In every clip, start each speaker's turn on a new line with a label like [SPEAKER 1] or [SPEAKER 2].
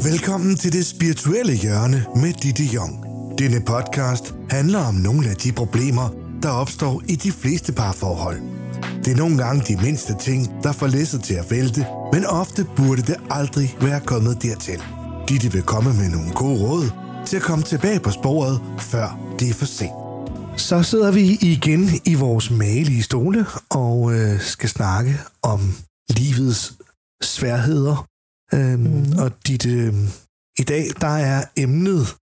[SPEAKER 1] Velkommen til det spirituelle hjørne med Ditte Jong. Denne podcast handler om nogle af de problemer, der opstår i de fleste parforhold. Det er nogle gange de mindste ting, der får læsset til at vælte, men ofte burde det aldrig være kommet dertil. Ditte vil komme med nogle gode råd til at komme tilbage på sporet, før det er for sent. Så sidder vi igen i vores malige stole og øh, skal snakke om livets sværheder. Øhm, mm. Og dit, øh, i dag, der er emnet,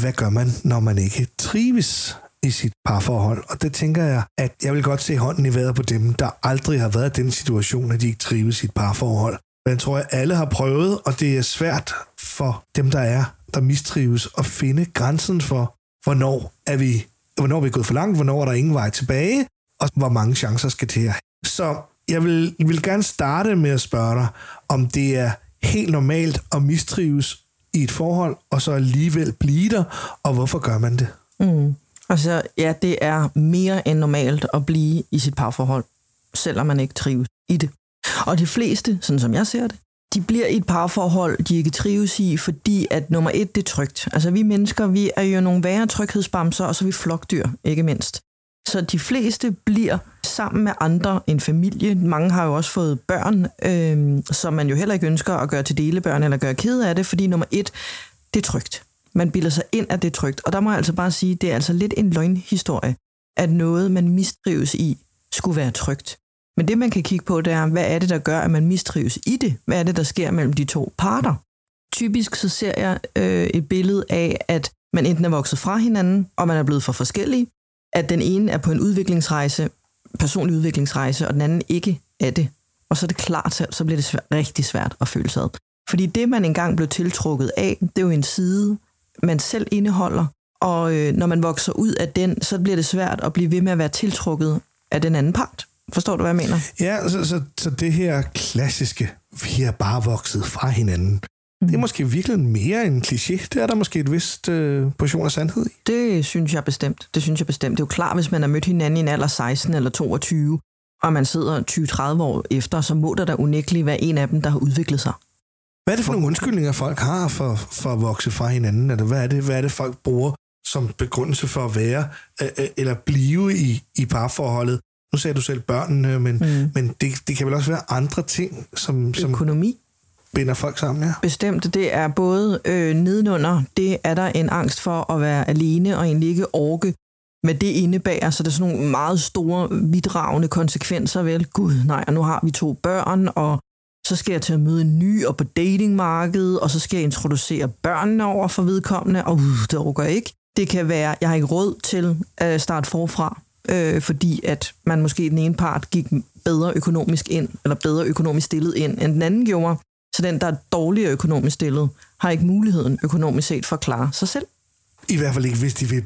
[SPEAKER 1] hvad gør man, når man ikke trives i sit parforhold? Og det tænker jeg, at jeg vil godt se hånden i vejret på dem, der aldrig har været i den situation, at de ikke trives i sit parforhold. Men tror jeg, alle har prøvet, og det er svært for dem, der er, der mistrives, at finde grænsen for, hvornår er vi, hvornår er vi gået for langt, hvornår er der ingen vej tilbage, og hvor mange chancer skal til. Så jeg vil, jeg vil gerne starte med at spørge dig, om det er helt normalt at mistrives i et forhold, og så alligevel blive der, og hvorfor gør man det?
[SPEAKER 2] Mm. Altså, ja, det er mere end normalt at blive i sit parforhold, selvom man ikke trives i det. Og de fleste, sådan som jeg ser det, de bliver i et parforhold, de ikke trives i, fordi at nummer et, det er trygt. Altså vi mennesker, vi er jo nogle værre tryghedsbamser, og så er vi flokdyr, ikke mindst. Så de fleste bliver sammen med andre, en familie. Mange har jo også fået børn, øh, som man jo heller ikke ønsker at gøre til delebørn eller gøre ked af det, fordi nummer et, det er trygt. Man bilder sig ind, at det er trygt. Og der må jeg altså bare sige, det er altså lidt en løgnhistorie, at noget, man mistrives i, skulle være trygt. Men det, man kan kigge på, det er, hvad er det, der gør, at man mistrives i det? Hvad er det, der sker mellem de to parter? Typisk så ser jeg øh, et billede af, at man enten er vokset fra hinanden, og man er blevet for forskellige, at den ene er på en udviklingsrejse, personlig udviklingsrejse, og den anden ikke er det. Og så er det klart, så bliver det svært, rigtig svært at føle sig ad. Fordi det, man engang blev tiltrukket af, det er jo en side, man selv indeholder, og øh, når man vokser ud af den, så bliver det svært at blive ved med at være tiltrukket af den anden part. Forstår du, hvad jeg mener?
[SPEAKER 1] Ja, så, så, så det her klassiske, vi er bare vokset fra hinanden, Mm. Det er måske virkelig mere en kliché. Det er der måske et vist øh, portion af sandhed i.
[SPEAKER 2] Det synes jeg bestemt. Det synes jeg bestemt. Det er jo klart, hvis man har mødt hinanden i en alder 16 eller 22, og man sidder 20-30 år efter, så må der da unægteligt være en af dem, der har udviklet sig.
[SPEAKER 1] Hvad er det for nogle undskyldninger, folk har for, for at vokse fra hinanden? Eller hvad er det, hvad er det folk bruger som begrundelse for at være øh, øh eller blive i, i parforholdet? Nu sagde du selv børnene, men, mm. men det, det kan vel også være andre ting, som... som
[SPEAKER 2] Økonomi
[SPEAKER 1] binder folk sammen, ja.
[SPEAKER 2] Bestemt. Det er både øh, nedenunder, det er der en angst for at være alene og egentlig ikke orke med det indebærer, så det er sådan nogle meget store, vidragende konsekvenser, vel? Gud, nej, og nu har vi to børn, og så skal jeg til at møde en ny og på datingmarkedet, og så skal jeg introducere børnene over for vedkommende, og uh, det orker jeg ikke. Det kan være, jeg har ikke råd til at starte forfra, øh, fordi at man måske den ene part gik bedre økonomisk ind, eller bedre økonomisk stillet ind, end den anden gjorde. Så den, der er dårligere økonomisk stillet, har ikke muligheden økonomisk set for at klare sig selv.
[SPEAKER 1] I hvert fald ikke, hvis de vil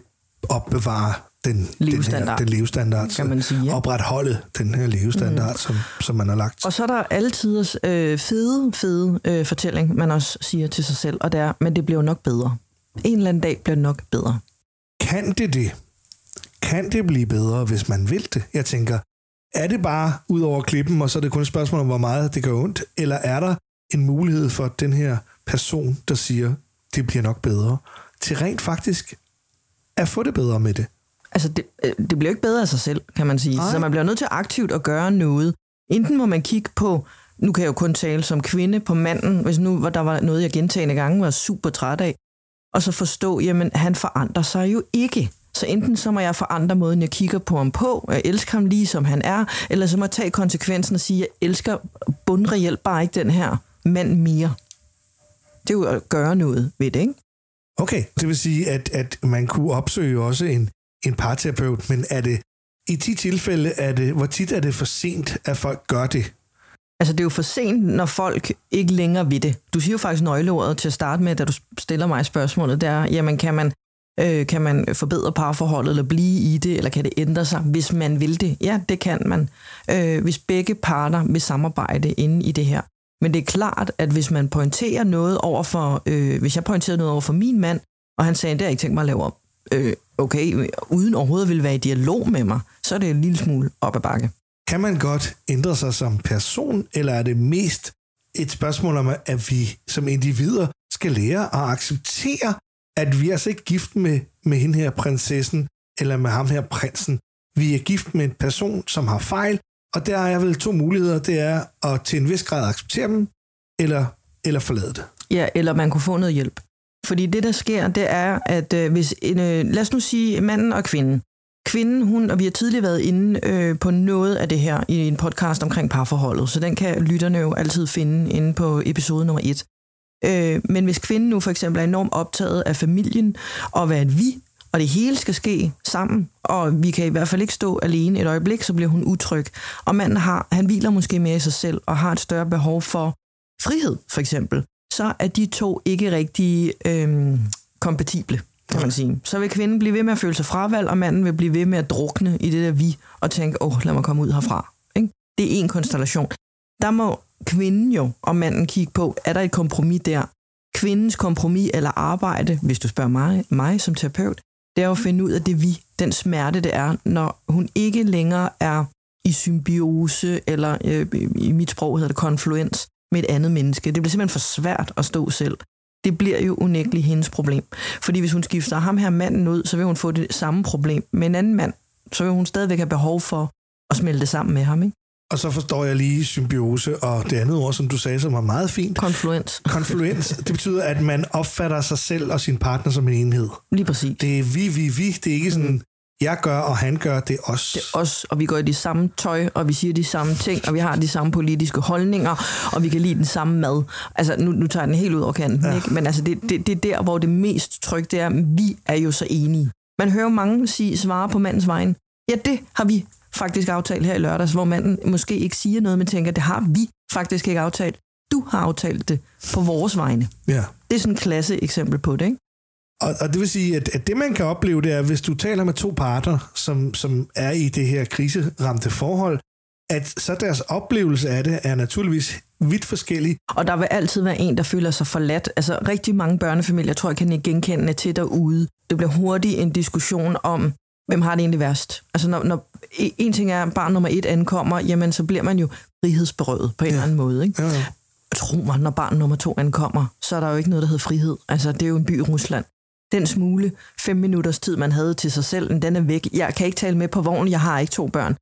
[SPEAKER 1] opbevare den levestandard, den, her, den levestandard kan man sige, ja. opretholde den her levestandard, mm. som, som man har lagt.
[SPEAKER 2] Og så er der altid øh, fede, fede øh, fortælling, man også siger til sig selv, og det er, men det bliver nok bedre. En eller anden dag bliver nok bedre.
[SPEAKER 1] Kan det det? Kan det blive bedre, hvis man vil det? Jeg tænker, er det bare ud over klippen, og så er det kun et spørgsmål om, hvor meget det gør ondt, eller er der en mulighed for den her person, der siger, det bliver nok bedre, til rent faktisk at få det bedre med det.
[SPEAKER 2] Altså, det, øh, det bliver ikke bedre af sig selv, kan man sige. Nej. Så man bliver nødt til aktivt at gøre noget. Enten må man kigge på, nu kan jeg jo kun tale som kvinde, på manden, hvis nu var der var noget, jeg gentagende gange var super træt af, og så forstå, jamen, han forandrer sig jo ikke. Så enten så må jeg forandre måden, jeg kigger på ham på, jeg elsker ham lige som han er, eller så må jeg tage konsekvensen og sige, jeg elsker bundreelt bare ikke den her mand mere. Det er jo at gøre noget ved det, ikke?
[SPEAKER 1] Okay, det vil sige, at, at man kunne opsøge også en, en parterapeut, men er det i de tilfælde, er det, hvor tit er det for sent, at folk gør det?
[SPEAKER 2] Altså, det er jo for sent, når folk ikke længere ved det. Du siger jo faktisk nøgleordet til at starte med, da du stiller mig spørgsmålet, der, jamen kan man, øh, kan man forbedre parforholdet, eller blive i det, eller kan det ændre sig, hvis man vil det? Ja, det kan man, øh, hvis begge parter vil samarbejde inde i det her. Men det er klart, at hvis man pointerer noget over for, øh, hvis jeg pointerede noget over for min mand, og han sagde, det har jeg ikke tænkt mig at lave om, øh, okay, uden overhovedet vil være i dialog med mig, så er det en lille smule op ad bakke.
[SPEAKER 1] Kan man godt ændre sig som person, eller er det mest et spørgsmål om, at vi som individer skal lære at acceptere, at vi er altså ikke gift med, med hende her prinsessen, eller med ham her prinsen. Vi er gift med en person, som har fejl, og der er vel to muligheder. Det er at til en vis grad acceptere dem, eller, eller forlade det.
[SPEAKER 2] Ja, eller man kunne få noget hjælp. Fordi det, der sker, det er, at øh, hvis en, øh, lad os nu sige manden og kvinden. Kvinden, hun, og vi har tidligere været inde øh, på noget af det her i en podcast omkring parforholdet, så den kan lytterne jo altid finde inde på episode nummer et. Øh, men hvis kvinden nu for eksempel er enormt optaget af familien, og hvad vi, og det hele skal ske sammen, og vi kan i hvert fald ikke stå alene et øjeblik, så bliver hun utryg. Og manden har, han hviler måske mere i sig selv, og har et større behov for frihed, for eksempel. Så er de to ikke rigtig øh, kompatible, kan man sige. Så vil kvinden blive ved med at føle sig fravalg, og manden vil blive ved med at drukne i det der vi, og tænke, åh, oh, lad mig komme ud herfra. Ikke? Det er en konstellation. Der må kvinden jo og manden kigge på, er der et kompromis der? Kvindens kompromis eller arbejde, hvis du spørger mig, mig som terapeut, det er jo at finde ud af det vi, den smerte det er, når hun ikke længere er i symbiose, eller øh, i mit sprog hedder det konfluens, med et andet menneske. Det bliver simpelthen for svært at stå selv. Det bliver jo unægteligt hendes problem. Fordi hvis hun skifter ham her manden ud, så vil hun få det samme problem med en anden mand. Så vil hun stadigvæk have behov for at smelte sammen med ham. Ikke?
[SPEAKER 1] Og så forstår jeg lige symbiose, og det andet ord, som du sagde, som var meget fint.
[SPEAKER 2] Konfluens.
[SPEAKER 1] Konfluens, det betyder, at man opfatter sig selv og sin partner som en enhed.
[SPEAKER 2] Lige præcis.
[SPEAKER 1] Det er vi, vi, vi. Det er ikke sådan, mm. jeg gør, og han gør, det er os.
[SPEAKER 2] Det er os, og vi går i de samme tøj, og vi siger de samme ting, og vi har de samme politiske holdninger, og vi kan lide den samme mad. Altså, nu, nu tager jeg den helt ud over kanten, ja. ikke? men altså, det, det, det er der, hvor det mest trygt det er, vi er jo så enige. Man hører mange sige, svare på mandens vejen. Ja, det har vi faktisk aftalt her i lørdags, hvor manden måske ikke siger noget, men tænker, det har vi faktisk ikke aftalt. Du har aftalt det på vores vegne.
[SPEAKER 1] Ja.
[SPEAKER 2] Det er sådan et klasse eksempel på det, ikke?
[SPEAKER 1] Og, og det vil sige, at, at det man kan opleve, det er, hvis du taler med to parter, som, som er i det her kriseramte forhold, at så deres oplevelse af det er naturligvis vidt forskellig.
[SPEAKER 2] Og der vil altid være en, der føler sig forladt. Altså rigtig mange børnefamilier, tror jeg, kan ikke genkende til derude. Det bliver hurtigt en diskussion om, hvem har det egentlig værst? Altså når, når en ting er, at barn nummer et ankommer, jamen så bliver man jo frihedsberøvet på en ja. eller anden måde. Ikke? Ja, ja. Tro mig, når barn nummer to ankommer, så er der jo ikke noget, der hedder frihed. Altså det er jo en by i Rusland. Den smule fem minutters tid, man havde til sig selv, den er væk. Jeg kan ikke tale med på vognen, jeg har ikke to børn.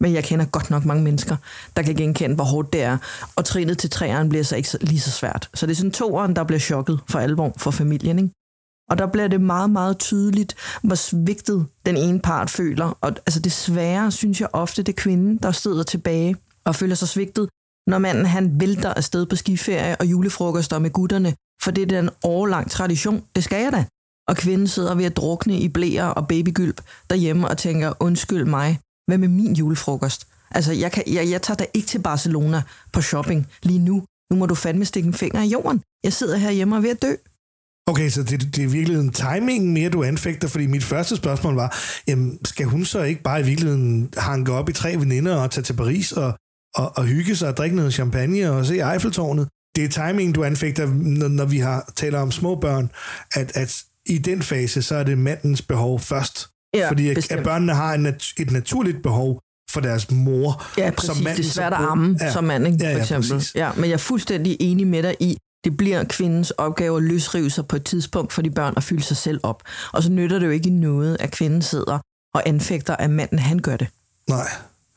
[SPEAKER 2] Men jeg kender godt nok mange mennesker, der kan genkende, hvor hårdt det er. Og trinet til træerne bliver så ikke lige så svært. Så det er sådan toeren, der bliver chokket for alvor for familien. Ikke? Og der bliver det meget, meget tydeligt, hvor svigtet den ene part føler. Og altså desværre synes jeg ofte, det er kvinden, der sidder tilbage og føler sig svigtet, når manden han vælter afsted på skiferie og julefrokoster med gutterne, for det er den årlang tradition. Det skal jeg da. Og kvinden sidder ved at drukne i blæer og babygylp derhjemme og tænker, undskyld mig, hvad med min julefrokost? Altså, jeg, kan, jeg, jeg tager da ikke til Barcelona på shopping lige nu. Nu må du fandme stikke en finger i jorden. Jeg sidder her hjemme og ved at dø.
[SPEAKER 1] Okay, så det, det er virkelig en timing mere, du anfægter, fordi mit første spørgsmål var, jamen, skal hun så ikke bare i virkeligheden hanke op i tre veninder og tage til Paris og, og, og hygge sig og drikke noget champagne og se Eiffeltårnet? Det er timing, du anfægter, når, når vi har taler om små børn, at, at i den fase, så er det mandens behov først. Ja, fordi at, at børnene har en, et naturligt behov for deres mor.
[SPEAKER 2] Ja, præcis. Som mand, det er svært at amme ja. som mand, ikke, ja, ja, for eksempel. Præcis. Ja, men jeg er fuldstændig enig med dig i, det bliver kvindens opgave at løsrive sig på et tidspunkt for de børn og fylde sig selv op. Og så nytter det jo ikke noget, at kvinden sidder og anfægter, at manden han gør det.
[SPEAKER 1] Nej.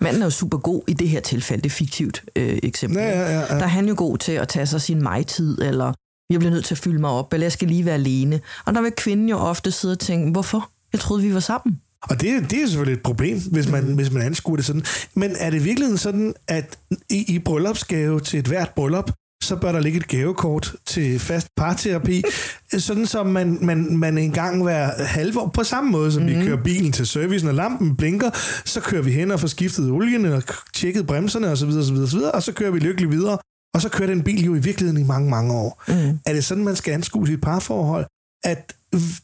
[SPEAKER 2] Manden er jo super god i det her tilfælde, det er fiktivt øh, eksempel.
[SPEAKER 1] Ja, ja, ja, ja.
[SPEAKER 2] Der er han jo god til at tage sig sin mig-tid, eller jeg bliver nødt til at fylde mig op, eller jeg skal lige være alene. Og der vil kvinden jo ofte sidde og tænke, hvorfor? Jeg troede, vi var sammen.
[SPEAKER 1] Og det, det er selvfølgelig et problem, hvis man, mm. hvis man anskuer det sådan. Men er det virkelig sådan, at i, i bryllupsgave til et hvert bryllup, så bør der ligge et gavekort til fast parterapi, sådan som man, man, man engang hver halvår, på samme måde som mm. vi mhm. kører bilen til servicen, og lampen blinker, så kører vi hen og får skiftet olien og tjekket bremserne osv., osv., osv., og så kører vi lykkeligt videre, og så kører den bil jo i virkeligheden i mange, mange år. Mm. Er det sådan, man skal anskue sit parforhold? At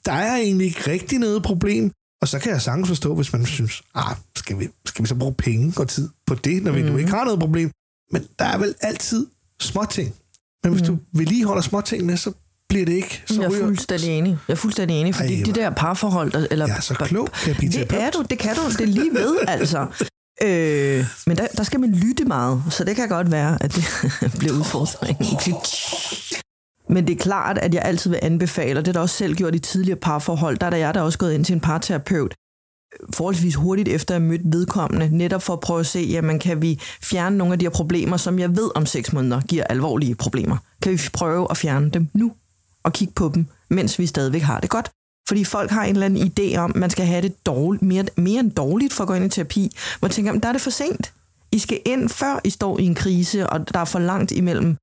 [SPEAKER 1] der er egentlig ikke rigtig noget problem, og så kan jeg sagtens forstå, hvis man synes, ah, skal vi, skal vi så bruge penge og tid på det, når vi mm. nu ikke har noget problem? Men der er vel altid småting. Men hvis mm. du vedligeholder småtingene, så bliver det ikke så
[SPEAKER 2] Jeg er fuldstændig enig. Jeg er fuldstændig enig, fordi Ej, de der parforhold... Der, eller,
[SPEAKER 1] jeg er så klog, kan
[SPEAKER 2] Det er du, det kan du. Det er lige ved, altså. Øh, men der, der skal man lytte meget, så det kan godt være, at det bliver udfordringen. Men det er klart, at jeg altid vil anbefale, og det er der også selv gjort i tidligere parforhold, der er der jeg der også gået ind til en parterapeut, forholdsvis hurtigt efter at have mødt vedkommende, netop for at prøve at se, jamen kan vi fjerne nogle af de her problemer, som jeg ved om seks måneder giver alvorlige problemer. Kan vi prøve at fjerne dem nu og kigge på dem, mens vi stadigvæk har det godt? Fordi folk har en eller anden idé om, at man skal have det dårligt, mere, mere end dårligt for at gå ind i terapi. Hvor jeg tænker, der er det for sent. I skal ind, før I står i en krise, og der er for langt imellem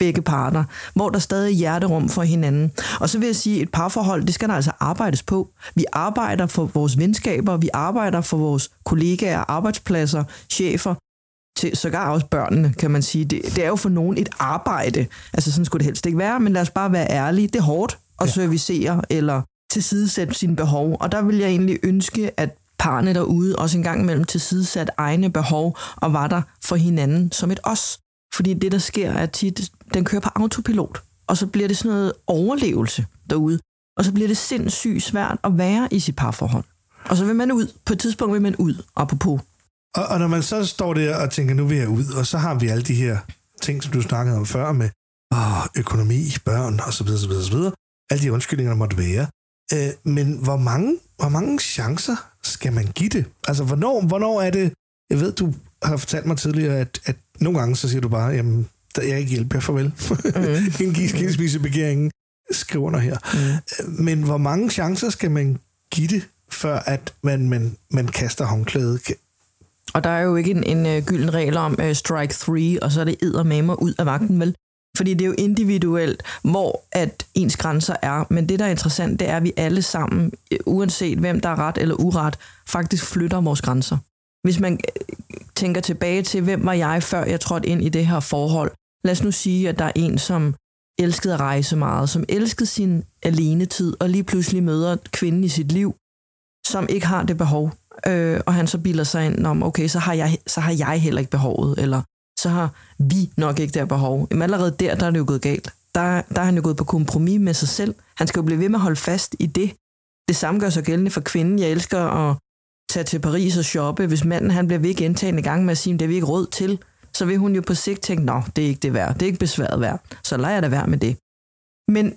[SPEAKER 2] begge parter, hvor der stadig er hjerterum for hinanden. Og så vil jeg sige, at et parforhold, det skal der altså arbejdes på. Vi arbejder for vores venskaber, vi arbejder for vores kollegaer, arbejdspladser, chefer, til sågar også børnene, kan man sige. Det, det er jo for nogen et arbejde. Altså sådan skulle det helst ikke være, men lad os bare være ærlige. Det er hårdt at ja. servicere eller tilsidesætte sine behov. Og der vil jeg egentlig ønske, at parne derude også en gang imellem tilsidesat egne behov og var der for hinanden som et os. Fordi det, der sker, er tit, den kører på autopilot, og så bliver det sådan noget overlevelse derude. Og så bliver det sindssygt svært at være i sit parforhold. Og så vil man ud. På et tidspunkt vil man ud, apropos.
[SPEAKER 1] Og, og når man så står der og tænker, nu vil jeg ud, og så har vi alle de her ting, som du snakkede om før med åh, økonomi, børn osv. så videre, så videre, så videre. Alle de undskyldninger, der måtte være. Øh, men hvor mange, hvor mange chancer skal man give det? Altså, hvornår, hvornår er det... Jeg ved, du har fortalt mig tidligere, at, at nogle gange så siger du bare, jamen, der jeg ikke hjælper, farvel. Mm. en skilsmissebegæringen. Skriv under her. Mm. Men hvor mange chancer skal man give det, før at man, man, man kaster håndklædet?
[SPEAKER 2] Og der er jo ikke en, en uh, gylden regel om uh, strike three, og så er det eddermame ud af vagten, vel? Fordi det er jo individuelt, hvor at ens grænser er. Men det, der er interessant, det er, at vi alle sammen, uanset hvem der er ret eller uret, faktisk flytter vores grænser. Hvis man øh, tænker tilbage til, hvem var jeg, før jeg trådte ind i det her forhold. Lad os nu sige, at der er en, som elskede at rejse meget, som elskede sin alenetid, og lige pludselig møder kvinden i sit liv, som ikke har det behov. Øh, og han så bilder sig ind om, okay, så har, jeg, så har jeg heller ikke behovet, eller så har vi nok ikke det behov. Men allerede der, der er det jo gået galt. Der, der er han jo gået på kompromis med sig selv. Han skal jo blive ved med at holde fast i det. Det samme gør sig gældende for kvinden. Jeg elsker at tage til Paris og shoppe. Hvis manden han bliver ved gentagende gang med at sige, at det er vi ikke råd til, så vil hun jo på sigt tænke, nå, det er ikke det værd. Det er ikke besværet værd. Så lader jeg det være med det. Men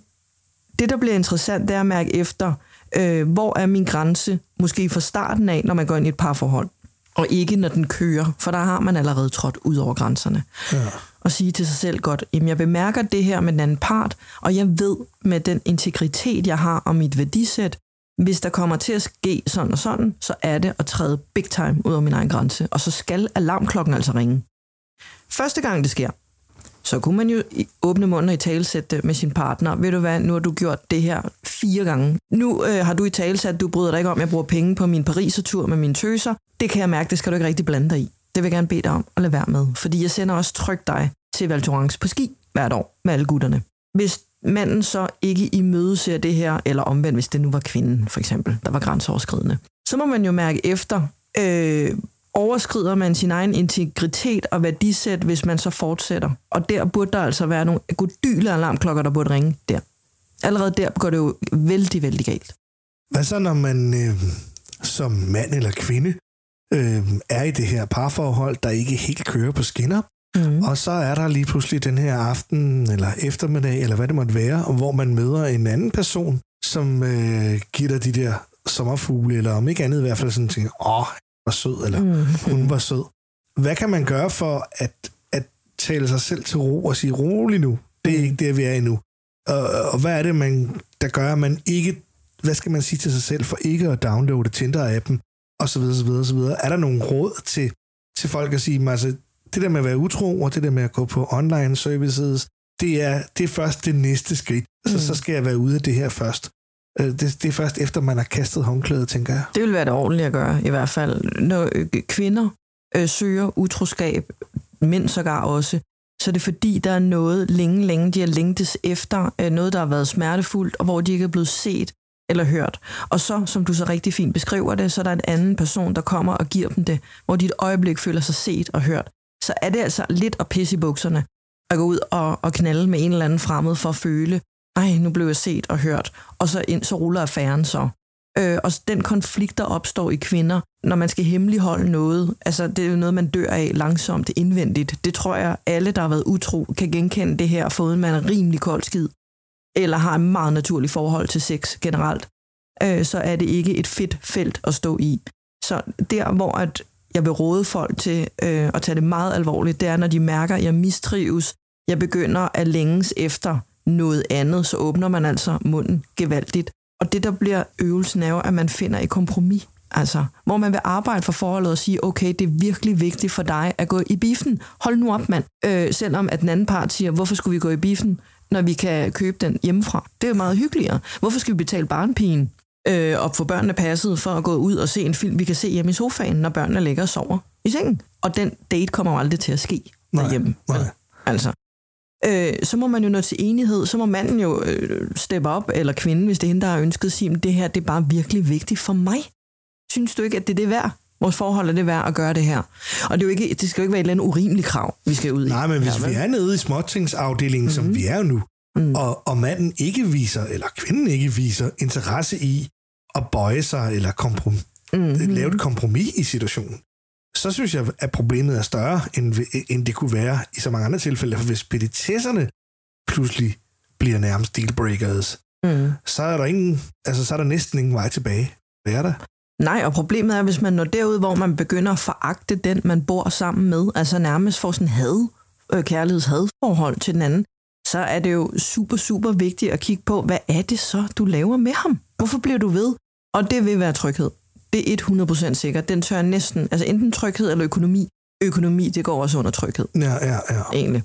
[SPEAKER 2] det, der bliver interessant, det er at mærke efter, øh, hvor er min grænse, måske fra starten af, når man går ind i et parforhold og ikke når den kører, for der har man allerede trådt ud over grænserne. Ja. Og sige til sig selv godt, jamen jeg bemærker det her med den anden part, og jeg ved med den integritet, jeg har og mit værdisæt, hvis der kommer til at ske sådan og sådan, så er det at træde big time ud over min egen grænse, og så skal alarmklokken altså ringe. Første gang det sker, så kunne man jo åbne munden og i talesætte øh, med sin partner. Ved du hvad, nu har du gjort det her fire gange. Nu øh, har du i talesat, du bryder dig ikke om, at jeg bruger penge på min Paris-tur med mine tøser. Det kan jeg mærke, det skal du ikke rigtig blande dig i. Det vil jeg gerne bede dig om at lade være med, fordi jeg sender også tryk dig til Val på ski hvert år med alle gutterne. Hvis manden så ikke i møde ser det her, eller omvendt, hvis det nu var kvinden for eksempel, der var grænseoverskridende, så må man jo mærke efter, øh, overskrider man sin egen integritet og værdisæt, hvis man så fortsætter. Og der burde der altså være nogle godyle alarmklokker, der burde ringe der. Allerede der går det jo vældig, vældig galt.
[SPEAKER 1] Hvad så, når man øh, som mand eller kvinde øh, er i det her parforhold, der ikke helt kører på skinner, mm. og så er der lige pludselig den her aften eller eftermiddag, eller hvad det måtte være, hvor man møder en anden person, som øh, giver dig de der sommerfugle, eller om ikke andet i hvert fald sådan tænker, åh, var sød, eller mm. hun var sød. Hvad kan man gøre for at, at tale sig selv til ro og sige, rolig nu, det er ikke der, vi er endnu. Og, og hvad er det, man, der gør, at man ikke, hvad skal man sige til sig selv, for ikke at downloade Tinder-appen, og så videre, så videre, så videre. Er der nogle råd til, til folk at sige, altså, det der med at være utro, og det der med at gå på online services, det er, det er først det næste skridt. Mm. Så, så skal jeg være ude af det her først. Øh, det, det er først efter, man har kastet håndklædet, tænker jeg.
[SPEAKER 2] Det vil være det ordentligt at gøre, i hvert fald. Når øh, kvinder øh, søger utroskab, mænd sågar også, så er det fordi, der er noget længe, længe, de har længtes efter, øh, noget, der har været smertefuldt, og hvor de ikke er blevet set eller hørt. Og så, som du så rigtig fint beskriver det, så er der en anden person, der kommer og giver dem det, hvor de et øjeblik føler sig set og hørt. Så er det altså lidt at pisse i bukserne at gå ud og, og knalde med en eller anden fremmed for at føle, ej, nu blev jeg set og hørt, og så, ind, så ruller affæren så. Øh, og den konflikt, der opstår i kvinder, når man skal hemmeligholde noget, altså det er jo noget, man dør af langsomt, indvendigt. Det tror jeg, alle, der har været utro, kan genkende det her, fået man er rimelig kold skid. eller har en meget naturlig forhold til sex generelt, øh, så er det ikke et fedt felt at stå i. Så der, hvor at jeg vil råde folk til øh, at tage det meget alvorligt, det er, når de mærker, at jeg mistrives, jeg begynder at længes efter noget andet, så åbner man altså munden gevaldigt. Og det, der bliver øvelsen, er jo, at man finder et kompromis. Altså, hvor man vil arbejde for forholdet og sige, okay, det er virkelig vigtigt for dig at gå i biffen. Hold nu op, mand. Øh, selvom at den anden part siger, hvorfor skulle vi gå i biffen, når vi kan købe den hjemmefra? Det er jo meget hyggeligere. Hvorfor skal vi betale barnpigen øh, og få børnene passet for at gå ud og se en film, vi kan se hjemme i sofaen, når børnene ligger og sover i sengen? Og den date kommer jo aldrig til at ske derhjemme.
[SPEAKER 1] Nej, nej.
[SPEAKER 2] Altså, øh, så må man jo nå til enighed, så må manden jo øh, steppe op, eller kvinden, hvis det er hende, der har ønsket at sige, det her det er bare virkelig vigtigt for mig. Synes du ikke, at det er det værd? Vores forhold er det værd at gøre det her. Og det, er jo ikke, det skal jo ikke være et eller andet urimeligt krav, vi skal ud i.
[SPEAKER 1] Nej, men hvis
[SPEAKER 2] Ja,
[SPEAKER 1] vi er nede i småtingsafdelingen, mm-hmm. som vi er nu, mm. og, og manden ikke viser, eller kvinden ikke viser interesse i at bøje sig, eller komprom- mm-hmm. lave et kompromis i situationen, så synes jeg, at problemet er større, end, end det kunne være i så mange andre tilfælde. For hvis petitesserne pludselig bliver nærmest dealbreakers,
[SPEAKER 2] Mm.
[SPEAKER 1] så er der ingen, altså så er der næsten ingen vej tilbage. Det er der.
[SPEAKER 2] Nej, og problemet er, hvis man når derud, hvor man begynder at foragte den, man bor sammen med, altså nærmest får sådan had, øh, kærlighedshadforhold til den anden, så er det jo super, super vigtigt at kigge på, hvad er det så, du laver med ham? Hvorfor bliver du ved? Og det vil være tryghed. Det er 100% sikkert. Den tør næsten, altså enten tryghed eller økonomi. Økonomi, det går også under tryghed,
[SPEAKER 1] Ja, ja, ja.
[SPEAKER 2] egentlig.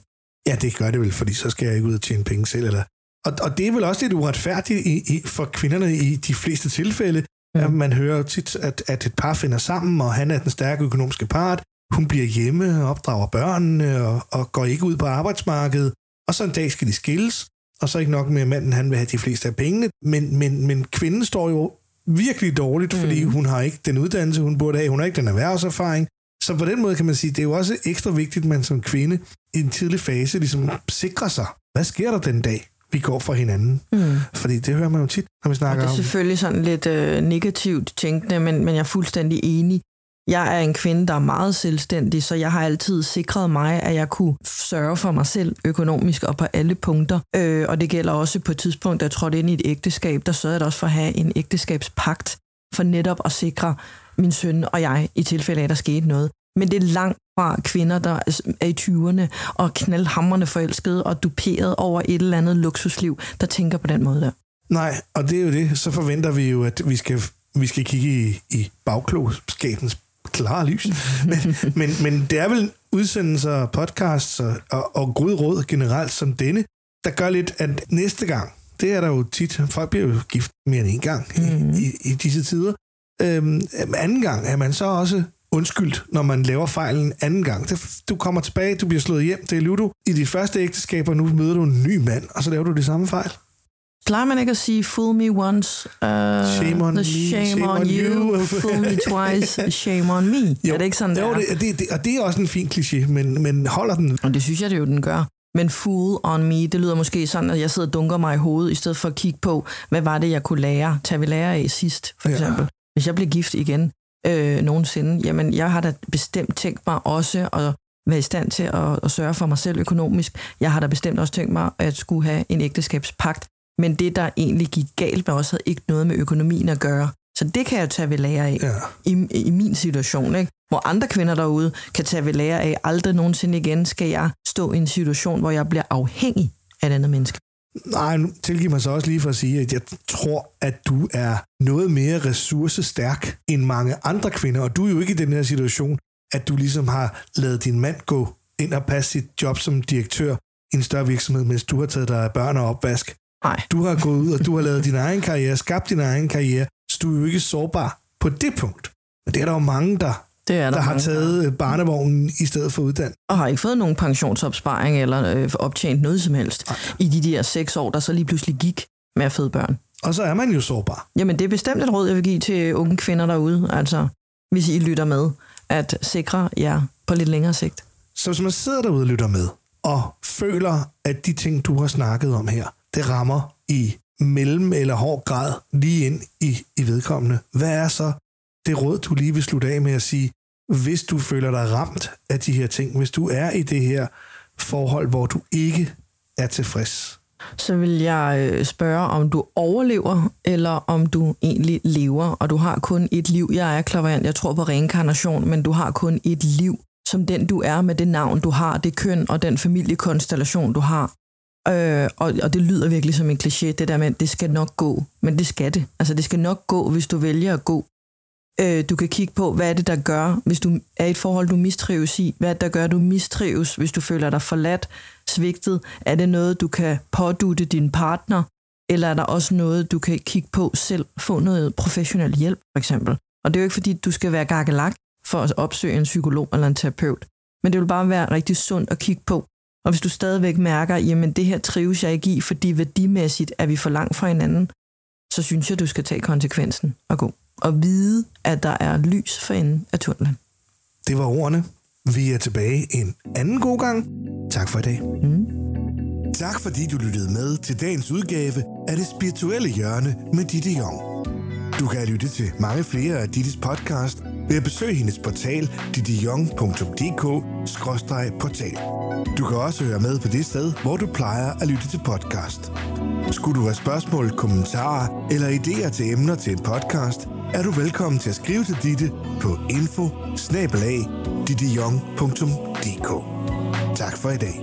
[SPEAKER 1] Ja, det gør det vel, fordi så skal jeg ikke ud og tjene penge selv. Eller... Og, og det er vel også lidt uretfærdigt i, i, for kvinderne i de fleste tilfælde. Mm. At man hører tit, at, at et par finder sammen, og han er den stærke økonomiske part. Hun bliver hjemme og opdrager børnene og, og går ikke ud på arbejdsmarkedet. Og så en dag skal de skilles, og så ikke nok med, at manden han vil have de fleste af pengene. Men, men, men kvinden står jo virkelig dårligt, fordi
[SPEAKER 2] Mm.
[SPEAKER 1] hun har ikke den uddannelse, hun burde have. Hun har ikke den erhvervserfaring. Så på den måde kan man sige, det er jo også ekstra vigtigt, at man som kvinde i en tidlig fase ligesom sikrer sig, hvad sker der den dag, vi går fra hinanden?
[SPEAKER 2] Mm.
[SPEAKER 1] Fordi det hører man jo tit, når vi snakker
[SPEAKER 2] det er
[SPEAKER 1] om...
[SPEAKER 2] selvfølgelig sådan lidt øh, negativt tænkende, men, men jeg er fuldstændig enig. Jeg er en kvinde, der er meget selvstændig, så jeg har altid sikret mig, at jeg kunne sørge for mig selv økonomisk og på alle punkter. Øh, og det gælder også på et tidspunkt, da jeg trådte ind i et ægteskab, der sørgede jeg også for at have en ægteskabspagt, for netop at sikre min søn og jeg, i tilfælde af, at der skete noget. Men det er langt fra kvinder, der er i 20'erne og knaldhammerne forelskede og duperet over et eller andet luksusliv, der tænker på den måde der.
[SPEAKER 1] Nej, og det er jo det. Så forventer vi jo, at vi skal, vi skal kigge i, i bagklogskabens klare lys. Men, men, men det er vel udsendelser, podcasts og, og, gode råd generelt som denne, der gør lidt, at næste gang, det er der jo tit, folk bliver jo gift mere end en gang mm. i, i, disse tider. Øhm, anden gang er man så også undskyldt, når man laver fejlen anden gang. Det, du kommer tilbage, du bliver slået hjem, det er Ludo. I dit første ægteskab, og nu møder du en ny mand, og så laver du de samme fejl.
[SPEAKER 2] Plejer man ikke at sige, fool me once, uh,
[SPEAKER 1] Shame on
[SPEAKER 2] the
[SPEAKER 1] me,
[SPEAKER 2] shame,
[SPEAKER 1] shame
[SPEAKER 2] on,
[SPEAKER 1] on
[SPEAKER 2] you,
[SPEAKER 1] you.
[SPEAKER 2] fool me twice, shame on me. Jo, er det ikke sådan,
[SPEAKER 1] jo,
[SPEAKER 2] det er?
[SPEAKER 1] det, det, og det er også en fin kliché, men, men holder den?
[SPEAKER 2] Og det synes jeg det jo, den gør. Men fool on me, det lyder måske sådan, at jeg sidder og dunker mig i hovedet, i stedet for at kigge på, hvad var det, jeg kunne lære, tage vi lære af sidst, for
[SPEAKER 1] Ja.
[SPEAKER 2] eksempel. Hvis jeg blev gift igen øh, nogensinde, jamen jeg har da bestemt tænkt mig også at være i stand til at, at sørge for mig selv økonomisk. Jeg har da bestemt også tænkt mig at skulle have en ægteskabspagt. Men det, der egentlig gik galt med os, havde ikke noget med økonomien at gøre. Så det kan jeg tage ved lære af
[SPEAKER 1] Ja.
[SPEAKER 2] i, i min situation. Ikke? Hvor andre kvinder derude kan tage ved lære af, aldrig nogensinde igen skal jeg stå i en situation, hvor jeg bliver afhængig af et andet menneske.
[SPEAKER 1] Nej, nu tilgiv mig så også lige for at sige, at jeg tror, at du er noget mere ressourcestærk end mange andre kvinder, og du er jo ikke i den her situation, at du ligesom har lavet din mand gå ind og passe sit job som direktør i en større virksomhed, mens du har taget dig af børn og opvask.
[SPEAKER 2] Nej.
[SPEAKER 1] Du har gået ud, og du har lavet din egen karriere, skabt din egen karriere, så du er jo ikke sårbar på det punkt. Men det er der jo mange, der,
[SPEAKER 2] Det er der,
[SPEAKER 1] der har
[SPEAKER 2] mange,
[SPEAKER 1] taget øh, barnevognen i stedet for uddannelse.
[SPEAKER 2] Og har ikke fået nogen pensionsopsparing eller øh, optjent noget som helst i de der seks år, der så lige pludselig gik med at føde børn.
[SPEAKER 1] Og så er man jo sårbar.
[SPEAKER 2] Jamen, det er bestemt et råd, jeg vil give til unge kvinder derude, altså hvis I lytter med, at sikre jer på lidt længere sigt.
[SPEAKER 1] Så hvis man sidder derude og lytter med, og føler, at de ting, du har snakket om her, det rammer i mellem eller hård grad lige ind i, i vedkommende, hvad er så det råd, du lige vil slutte af med at sige, hvis du føler dig ramt af de her ting, hvis du er i det her forhold, hvor du ikke er tilfreds,
[SPEAKER 2] så vil jeg øh, spørge, om du overlever, eller om du egentlig lever, og du har kun et liv. Jeg er klaverant, jeg tror på reinkarnation, men du har kun et liv, som den du er med det navn, du har, det køn og den familiekonstellation, du har. Øh, og, og det lyder virkelig som en kliché, det der med, at det skal nok gå. Men det skal det. Altså, det skal nok gå, hvis du vælger at gå. Øh, du kan kigge på, hvad er det, der gør, hvis du er i et forhold, du mistrives i. Hvad er det, der gør, du mistrives, hvis du føler dig forladt, svigtet? Er det noget, du kan pådute din partner? Eller er der også noget, du kan kigge på selv? Få noget professionel hjælp, for eksempel. Og det er jo ikke, fordi du skal være gakkelak for at opsøge en psykolog eller en terapeut. Men det vil bare være rigtig sundt at kigge på. Og hvis du stadigvæk mærker, jamen det her trives jeg ikke i, fordi værdimæssigt er vi for langt fra hinanden, så synes jeg, du skal tage konsekvensen og gå. Og vide, at der er lys for enden af tunnelen.
[SPEAKER 1] Det var ordene. Vi er tilbage en anden god gang. Tak for i dag. Mm. Tak fordi du lyttede med til dagens udgave af det spirituelle hjørne med Ditte Jong. Du kan lytte til mange flere af Dittes podcast ved at besøge hendes portal dittejong.dk-portal. Du kan også høre med på det sted, hvor du plejer at lytte til podcast. Skulle du have spørgsmål, kommentarer eller idéer til emner til en podcast, er du velkommen til at skrive til Ditte på info Tak for i dag.